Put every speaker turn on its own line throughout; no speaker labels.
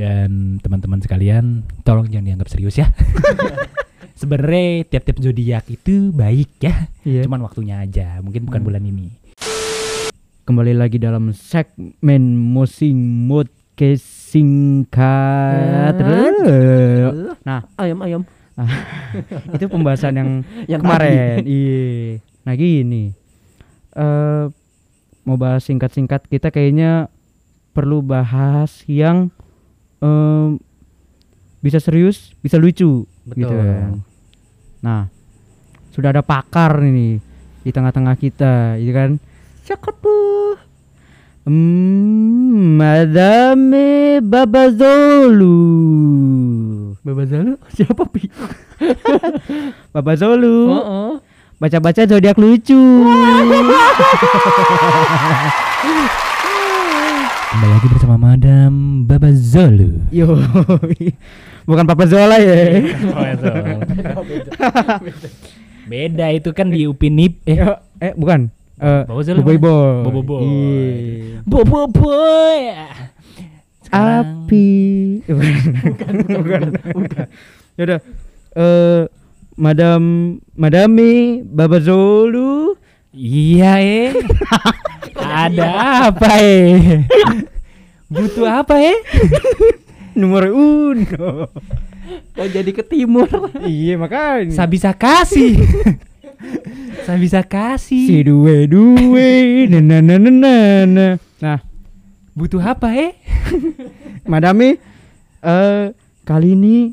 Dan teman-teman sekalian, tolong jangan dianggap serius ya. Sebenarnya tiap-tiap zodiak itu baik ya.
Iya.
Cuman waktunya aja, mungkin bukan
Hmm.
bulan ini.
Kembali lagi dalam segmen Mosing Mood singkat. Nah,
ayam ayam
itu pembahasan yang
yang
kemarin. Iya. Nah, gini. Eh mau bahas singkat-singkat kita kayaknya perlu bahas yang em, bisa serius, bisa lucu gitu
Betul.
kan. Nah, sudah ada pakar ini di tengah-tengah kita, gitu kan?
cakep tuh
Hmm, Madame Babazolu.
Babazalu siapa pi
Babazolu.
oh,
Baca-baca zodiak lucu.
Kembali lagi bersama Madam Babazolu.
Yo. Bukan Papa Zola ya.
Beda itu kan di Upinip eh
Eh, eh bukan. Eh
Babazolu
Boboiboy.
mana? Boboiboy.
Iya.
Bobo boy. Sekarang-
Api. bukan, bukan, bukan. Ya udah. Eh Madam Madami Babazolu.
Iya eh. Ada apa eh? Butuh apa eh?
Nomor uno.
kok jadi ke timur
iya makanya.
Saya bisa kasih. Saya bisa
si
kasih.
duwe duwe na na na na na, na. Nah,
Butuh apa eh?
Madami eh kali ini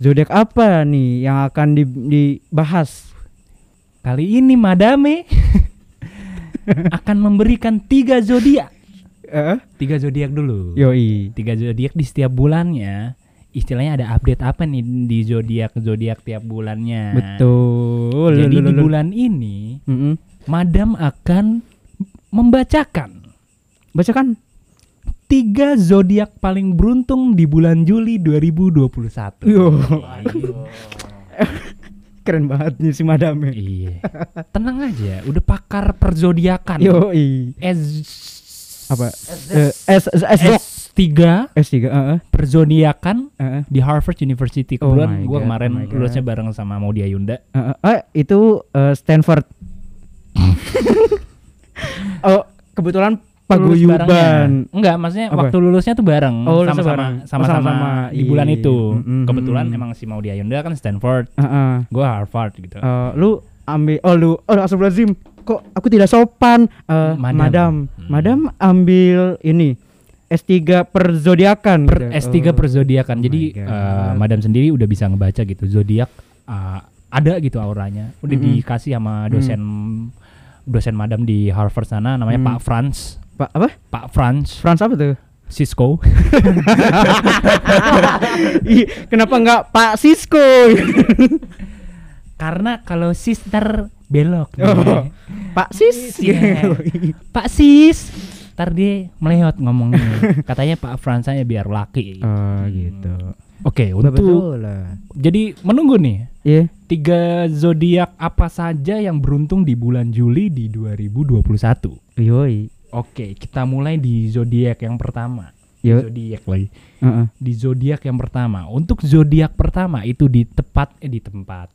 zodiak apa nih yang akan di- dibahas?
Kali ini Madame akan memberikan tiga zodiak.
Eh,
Tiga zodiak dulu.
yoi.
Tiga zodiak di setiap bulannya. Istilahnya ada update apa nih di zodiak zodiak tiap bulannya.
Betul.
Jadi di
Lululul.
bulan ini
Mm-mm.
Madam akan membacakan
Bacakan.
tiga zodiak paling beruntung di bulan Juli 2021.
Yo. Keren banget nih si Madame.
Iya. Tenang aja, udah pakar perzodiakan.
Yoi.
S
Apa? Eh, S S S
S3
S3 heeh.
perzodiakan
heeh.
di Harvard University.
Oh
Kebetulan
my
gue kemarin
oh
lulusnya bareng sama Maudia Yunda.
Heeh. Eh, itu eh, Stanford. oh, kebetulan paguyuban.
Enggak, maksudnya
Apa?
waktu lulusnya tuh bareng
Oh,
sama-sama.
Oh,
sama-sama
sama-sama.
di bulan
Iya.
itu.
Mm-mm.
Kebetulan emang si Maudia Yunda kan Stanford,
Heeh.
gue Harvard gitu.
Eh, lu ambil oh lu oh astagfirullahaladzim kok aku tidak sopan Eh,
Madam.
madam
Hmm.
madam ambil ini S3 perzodiakan
per
gitu.
S3
Oh.
per zodiakan.
Oh
Jadi eh, madam sendiri udah bisa ngebaca gitu zodiak eh, ada gitu auranya. Udah
Mm-mm.
dikasih sama dosen dosen madam di Harvard sana namanya
Mm.
Pak Franz.
Pak apa
Pak Franz
Frans apa tuh
Cisco.
Kenapa nggak Pak Sisko
Karena kalau sister belok.
Oh, Pak Sis
Iya. Pak Sis. Ntar dia melewat ngomongnya. Katanya Pak Franz aja biar laki.
oh gitu
Oke, untuk
betul lah
jadi menunggu nih
iya
tiga zodiak apa saja yang beruntung di bulan Juli di 2021.
yoi
Oke, kita mulai di zodiak yang pertama.
Yo.
Zodiak lagi.
Heeh.
Di zodiak yang pertama. Untuk zodiak pertama itu di tepat eh di tempat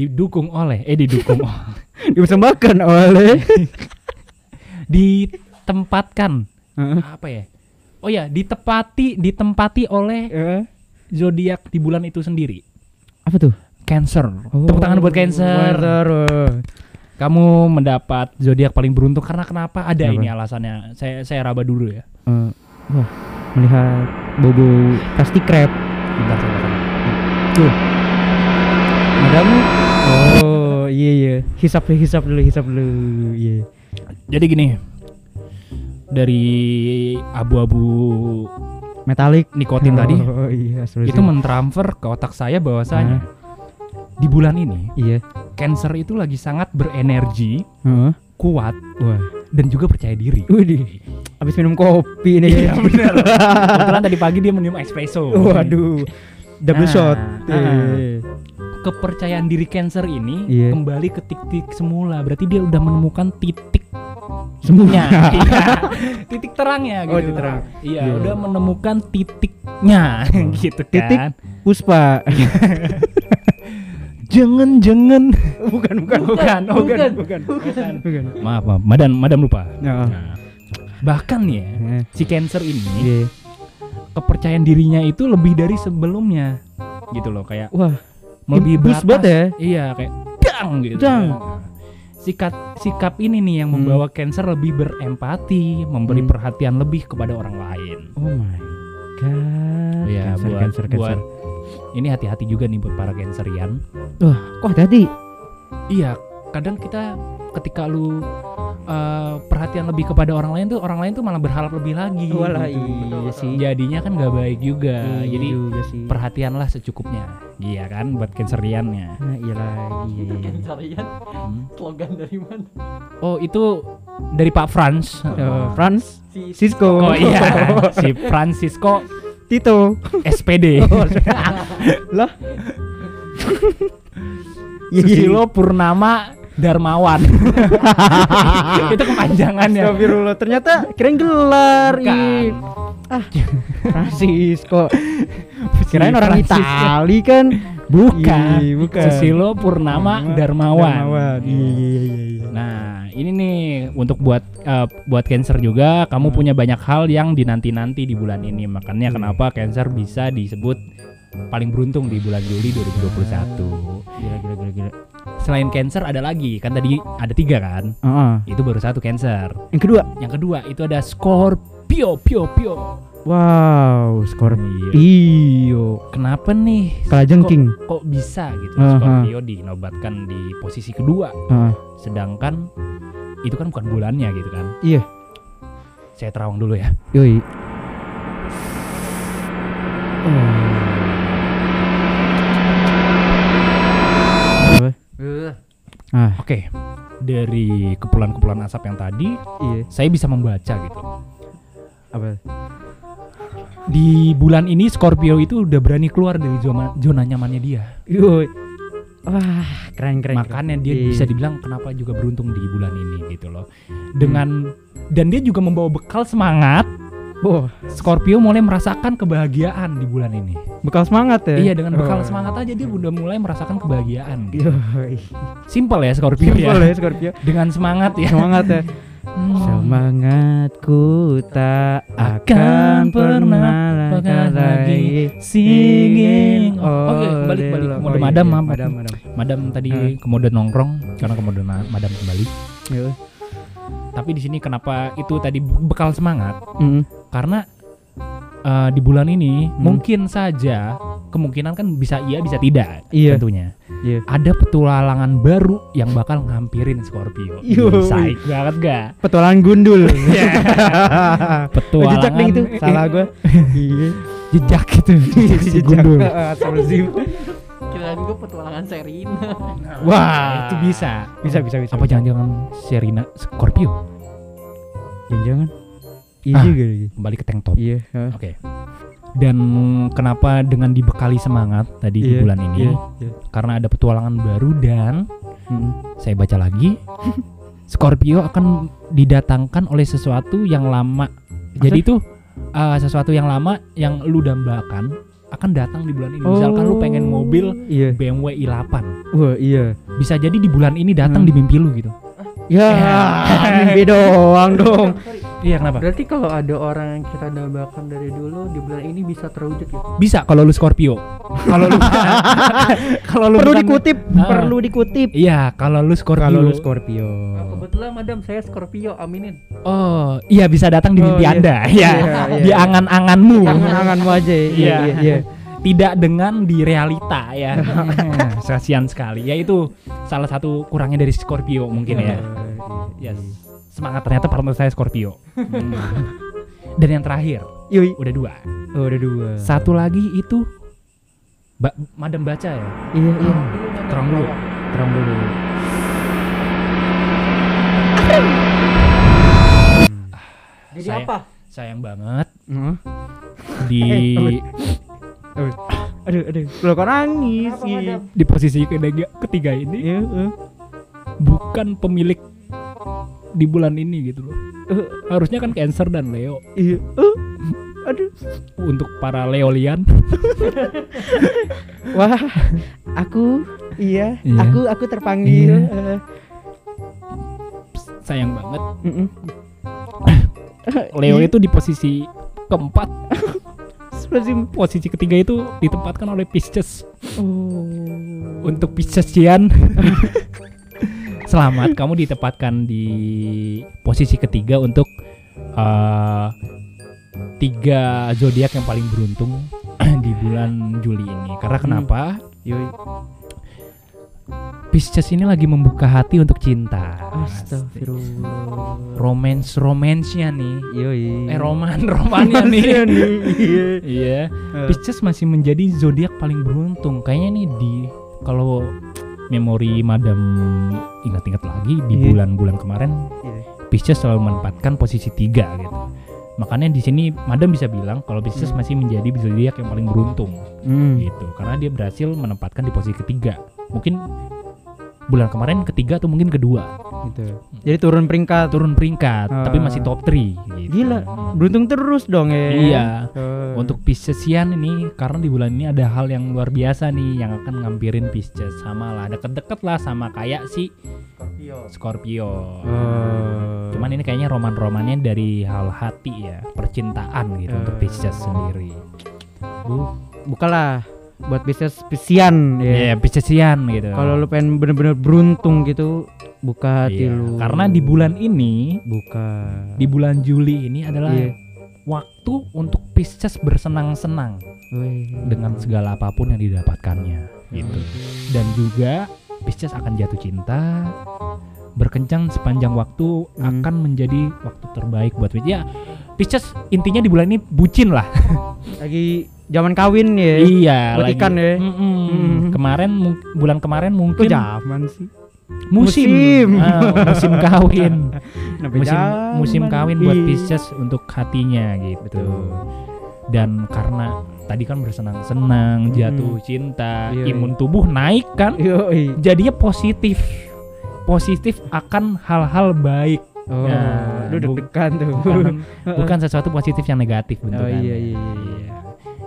didukung oleh eh didukung oleh
dipersembahkan oleh
ditempatkan
Heeh.
apa ya? Oh ya, ditepati ditempati oleh
Eh,
zodiak di bulan itu sendiri.
apa tuh
Cancer. Tepuk tangan buat Cancer.
Oh.
Kamu mendapat zodiak paling beruntung karena kenapa? Ada
Kenapa?
ini alasannya. Saya saya raba dulu ya.
Eh, wah, melihat bobo plastik crab.
Bentar saya bakal.
Tuh. Madamu. Oh, iya iya. Hisap hisap dulu, hisap dulu. Iya.
Jadi gini. Dari abu-abu
Metalik
nikotin tadi
Oh iya,
itu mentransfer ke otak saya bahwasanya di bulan ini
iya.
Cancer itu lagi sangat berenergi,
Heeh.
kuat
Wah.
dan juga percaya diri.
Widih. Habis minum kopi nih.
Iya benar. Kebetulan tadi pagi dia minum espresso.
Waduh. Double
Nah,
shot.
ah. Kepercayaan diri Cancer ini
Iya.
kembali ke titik semula. Berarti dia udah menemukan titik semuanya Iya. titik terangnya gitu
Oh, titik terang.
iya
Iya.
udah menemukan titiknya gitu kan
Titik. Puspa.
jangan jangan
bukan, bukan,
bukan oh, bukan
bukan,
bukan
bukan.
maaf maaf madam madam lupa
Ya.
Nah, bahkan ya
Eh,
si cancer ini
Iya.
kepercayaan dirinya itu lebih dari sebelumnya gitu loh kayak
Wah,
lebih batas
banget ya.
iya kayak dang gitu
Dang.
Nah, sikap sikap ini nih yang
Hmm.
membawa cancer lebih berempati memberi
Hmm.
perhatian lebih kepada orang lain
oh my god.
Iya,
Cancer,
buat,
cancer,
buat
cancer.
ini hati-hati juga nih buat para cancerian
Wah, kok hati
iya kadang kita ketika lu uh, perhatian lebih kepada orang lain tuh orang lain tuh malah berharap lebih lagi
Walah,
gitu.
iya sih.
jadinya kan nggak baik juga
Iya
jadi
juga sih.
perhatianlah secukupnya iya kan buat canceriannya
Nah, iyalah, iya, iya.
Cancerian
Hmm.
slogan dari mana?
oh itu dari Pak Franz
Eh, Franz
Si
Cisco.
oh iya si Francisco
Tito.
SPD
Lah. Iya, iya.
Susilo Purnama Darmawan itu kepanjangannya
Astagfirullah, ternyata keren gelar. Ih. Ah, Francisco. Kirain
Si
orang
Francisco.
Itali kan.
bukan
Ih, bukan.
Susilo Purnama Darmawan,
Darmawan. Iya, iya, iya, iya.
Nah, ini nih untuk buat eh, buat cancer juga kamu punya banyak hal yang dinanti-nanti di bulan ini. Makanya
Hmm.
kenapa cancer bisa disebut paling beruntung di bulan Juli 2021.
Gila, gila, gila, gila.
Selain cancer ada lagi, kan tadi ada tiga kan?
Heeh.
Itu baru satu cancer.
Yang kedua,
Yang kedua itu ada Scorpio, pio, pio.
wow, Scorpio.
Kenapa nih?
Kalajengking.
Kok, kok bisa gitu
Aha.
Scorpio dinobatkan di posisi kedua,
Heeh.
sedangkan itu kan bukan bulannya gitu kan?
Iya.
Saya terawang dulu ya.
Yoi. Apa? Ah,
Oke, dari kepulan-kepulan asap yang tadi,
iya.
saya bisa membaca gitu.
Apa?
Di bulan ini Scorpio itu udah berani keluar dari zona, zona nyamannya dia.
Yoi. Wah, keren keren.
Makanya
keren.
dia
Iya.
bisa dibilang kenapa juga beruntung di bulan ini gitu loh. Dengan dan dia juga membawa bekal semangat.
Wah,
Scorpio mulai merasakan kebahagiaan di bulan ini.
bekal semangat ya.
Iya, dengan bekal
Oh.
semangat aja dia udah mulai merasakan kebahagiaan. Gitu. Simple ya Scorpio
Simpel
ya.
ya Scorpio.
Dengan semangat ya.
Semangat ya.
Hmm.
Semangatku tak
Akan pernah
lagi
singing. Oke, balik balik ke mode madam, maaf.
Oh, iya, madam, madam.
Madam tadi ke mode nongkrong karena ke mode na- madam kembali.
Yoi.
Tapi di sini kenapa itu tadi bekal semangat?
Mm.
Karena eh, di bulan ini
Hmm.
mungkin saja kemungkinan kan bisa iya bisa tidak
Iya.
tentunya.
Iya.
Ada petualangan baru yang bakal ngampirin Scorpio. Saik banget gak?
Petualangan gundul.
Petualangan
Jejak deh itu. Salah gua. Iya.
jejak gitu. Jejak si gundul.
Kira juga petualangan Serina.
Wah.
itu bisa.
Bisa bisa bisa.
Apa jangan-jangan Serina Scorpio?
Jangan. Iya
Ah.
juga lagi.
Kembali ke tank top.
Iya.
Oke. Dan kenapa dengan dibekali semangat tadi di
Iya,
bulan ini?
Iya. iya.
Karena ada petualangan baru dan
Mm.
saya baca lagi Scorpio akan didatangkan oleh sesuatu yang lama. Jadi itu uh, sesuatu yang lama yang lu dambakan akan datang di bulan ini. Misalkan lu pengen mobil
Iya.
BMW i8,
Wah, iya.
bisa jadi di bulan ini datang
Hmm.
di mimpi lu gitu.
Ya,
Ya.
mimpi doang dong.
Iya kenapa?
Berarti kalau ada orang yang kita dambakan dari dulu di bulan ini bisa terwujud gitu.
Bisa kalau lu Scorpio. Kalau lu kalau lu
perlu
bukan-
dikutip,
Ah.
perlu dikutip.
Iya, kalau lu Scorpio.
Kalau lu Scorpio.
Kebetulan madam saya Scorpio, aminin.
Oh, iya bisa datang di
Oh,
mimpi
iya.
Anda. Iya,
Iya, iya.
di angan-anganmu.
Angan-anganmu aja. Iya,
Iya.
iya, iya.
Tidak dengan di realita ya. Kasihan sekali. Ya itu salah satu kurangnya dari Scorpio mungkin ya.
Iya.
Yes. Semangat ternyata partner saya Scorpio. Hmm. Dan yang terakhir,
Yoi.
udah dua.
Oh, udah dua.
Satu lagi itu ba Madam baca ya.
Iya, iya.
Terang dulu.
Terang dulu.
Jadi
Saya-
apa?
Sayang banget
Heeh.
di
Aduh, aduh. Lo kok nangis
Kenapa,
sih?
di posisi ketiga, ketiga ini
heeh.
bukan pemilik di bulan ini gitu loh. Harusnya kan Cancer dan Leo.
Iya. Uh, aduh.
Untuk para Leolian,
Wah, aku iya,
Iya.
aku aku terpanggil.
Iya.
Eh,
sayang banget.
mm-mm.
Leo
Iya.
itu di posisi keempat.
Seperti
Posisi ketiga itu ditempatkan oleh Pisces.
oh.
Untuk Piscesian Selamat kamu ditempatkan di posisi ketiga untuk eh, tiga zodiak yang paling beruntung di bulan Juli ini. Karena
Hmm.
kenapa?
Yoi.
Pisces ini lagi membuka hati untuk cinta.
Astagfirullah.
Romance romansnya nih.
Yoi.
Eh roman romannya nih.
Iya nih. Iya.
Pisces masih menjadi zodiak paling beruntung. Kayaknya nih di kalau memori Madam ingat-ingat lagi di
Iya.
bulan-bulan kemarin
Iya.
Pisces selalu menempatkan posisi tiga gitu. Makanya di sini Madam bisa bilang kalau Pisces
Hmm.
masih menjadi zodiak yang paling beruntung
Hmm.
gitu karena dia berhasil menempatkan di posisi ketiga. Mungkin bulan kemarin ketiga atau mungkin kedua
Gitu. Jadi turun peringkat.
turun peringkat tapi
Ah.
masih top 3 gitu.
Gila, beruntung terus dong ya.
Iya.
Eh.
Untuk Piscesian ini karena di bulan ini ada hal yang luar biasa nih yang akan ngampirin Pisces sama lah deket-deket lah sama kayak si Scorpio.
Eh.
Cuman ini kayaknya roman-romannya dari hal hati ya, percintaan gitu untuk
Eh.
Pisces sendiri.
Bu, bukalah buat bisnis spesian
Ya,
ya.
Piscesian gitu.
Kalau lu pengen bener-bener beruntung gitu, buka hati lu.
karena di bulan ini,
buka.
di bulan Juli ini adalah
Iya.
waktu untuk Pisces bersenang-senang dengan segala apa pun yang didapatkannya gitu. Dan juga Pisces akan jatuh cinta, berkencan sepanjang waktu
Hmm.
akan menjadi waktu terbaik buat Pisces. Ya, Pisces intinya di bulan ini bucin lah.
lagi zaman kawin ya.
iya, lagi.
ikan ya.
Mm-mm.
Mm.
Kemarin mu- bulan kemarin
Kok
mungkin
zaman sih?
musim
musim.
Ah, musim kawin. Musim musim kawin buat
Ih.
Pisces untuk hatinya gitu.
Betul.
Dan karena tadi kan bersenang-senang,
Mm.
jatuh cinta,
Iya,
imun tubuh naik kan,
Yoi.
jadinya positif. Positif akan hal-hal baik.
Oh,
Nah,
lu deg-degan tuh.
Bukan, bukan sesuatu positif yang negatif
Oh
bentukannya.
iya iya iya.
Iya.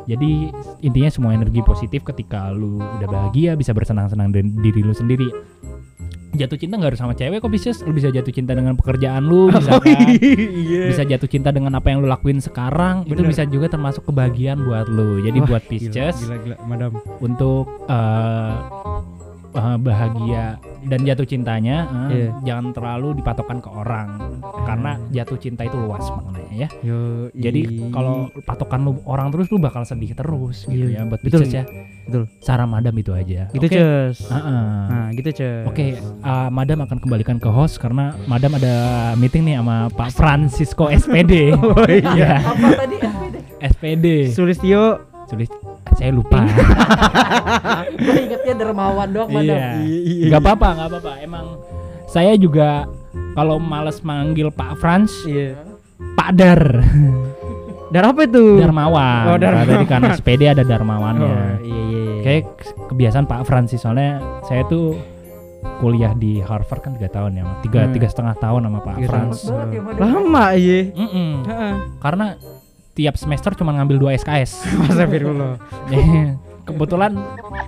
Jadi intinya semua energi positif ketika lu udah bahagia bisa bersenang-senang dengan diri lu sendiri. Jatuh cinta nggak harus sama cewek kok Pisces, lu bisa jatuh cinta dengan pekerjaan lu, bisa
Oh,
kan?
iya.
bisa jatuh cinta dengan apa yang lu lakuin sekarang itu
Bener.
bisa juga termasuk kebahagiaan buat lu jadi
Wah,
buat
gila,
Pisces
Gila gila, madam.
untuk eh, eh, bahagia dan jatuh cintanya eh,
Iya.
jangan terlalu dipatokan ke orang karena jatuh cinta itu luas maknanya ya
Yo,
jadi kalau patokan lu orang terus lu bakal sedih terus gitu
Iya,
ya buat
betul.
Ya
Betul.
saran madam itu aja
gitu
Oke.
Cus.
Heeh.
Nah, gitu Cus.
Oke, uh, Madam akan kembalikan ke host karena Madam ada meeting nih sama Pak Francisco SPD.
Oh iya.
Apa tadi SPD?
SPD.
Sulistio.
Sulit, saya lupa.
Gue ingetnya dermawan doang madam.
iya. Gak apa-apa, gak apa-apa. Emang saya juga kalau males manggil Pak Frans,
Iya.
Pak Dar,
Dar apa itu?
Darmawan.
Oh, Darmawan.
Tadi karena SPD ada Darmawannya.
Oh, iya iya. iya.
Kayak kebiasaan Pak Frans sih, soalnya saya tuh kuliah di Harvard kan tiga tahun ya, tiga
Hmm.
tiga setengah tahun sama Pak
banget ya.
Lama iya.
Mm-mm.
Heeh.
Karena tiap semester cuma ngambil dua SKS.
Masa Firullah.
Kebetulan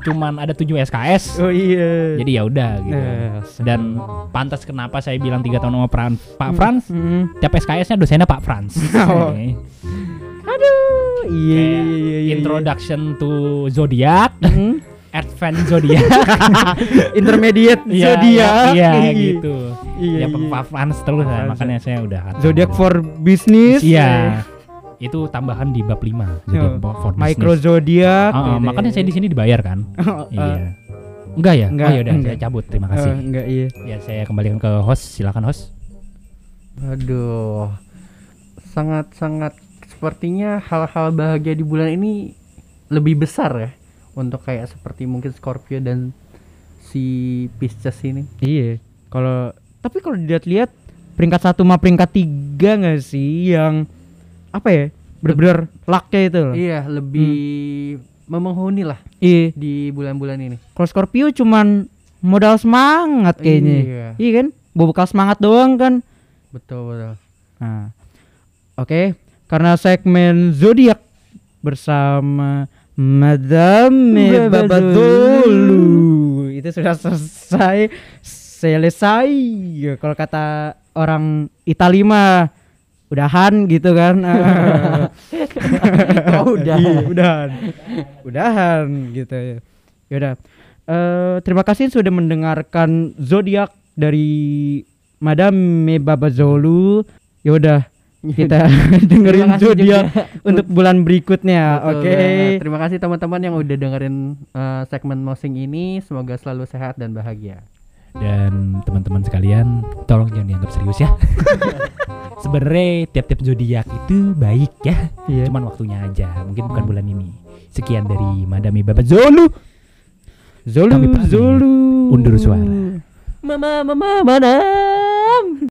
cuman ada 7 SKS.
Oh iya.
Jadi ya udah gitu.
Nah,
Dan pantas kenapa saya bilang tiga tahun sama Pran- Pak Frans,
Hmm.
tiap SKS-nya dosennya Pak Frans.
Oh. Aduh, iya iya iya iya.
Introduction to Zodiac,
Hmm.
Advance Zodiac.
Intermediate
Iya,
zodiak.
Iya, gitu.
Iya,
ya
iya.
Pak Frans terus
Frans,
makanya saya udah.
Zodiak for business.
Iya. Itu tambahan di bab 5 Zodiac
Oh,
for
Micro
business.
zodiak.
Ah, ah,
gitu
makanya
ya.
saya di sini dibayar kan?
Oh,
Iya. Enggak ya?
enggak,
oh ya udah
enggak.
saya cabut. Terima kasih.
enggak iya.
Ya saya kembalikan ke host. Silakan host.
Aduh, sangat-sangat sepertinya hal-hal bahagia di bulan ini lebih besar ya untuk kayak seperti mungkin Scorpio dan si Pisces ini.
Iya. Kalau tapi kalau dilihat-lihat peringkat satu sama peringkat tiga nggak sih yang apa ya bener-bener lucknya itu loh.
Iya, lebih memenghuni lah
Iya.
di bulan-bulan ini.
Kalau Scorpio cuman modal semangat kayaknya.
Iya.
Iya kan? Bawa bekal semangat doang kan.
betul betul
Nah, oke, karena segmen zodiak bersama Madame Babadolu itu sudah selesai selesai kalau kata orang Italima udahan gitu kan
Oh, udah.
Iya, udahan udahan gitu ya yaudah Eh, terima kasih sudah mendengarkan zodiak dari Madame Babazolu yaudah kita dengerin zodiak untuk bulan berikutnya oke
banget. Terima kasih teman-teman yang udah dengerin eh, segmen mosing ini. Semoga selalu sehat dan bahagia.
Dan teman-teman sekalian, tolong jangan dianggap serius ya. Sebenarnya tiap-tiap zodiak itu baik ya.
Iya.
Cuman waktunya aja, mungkin bukan bulan ini. Sekian dari Madami Babat Zolu.
Zolu. Zolu
Undur suara.
Mama, mama, mana?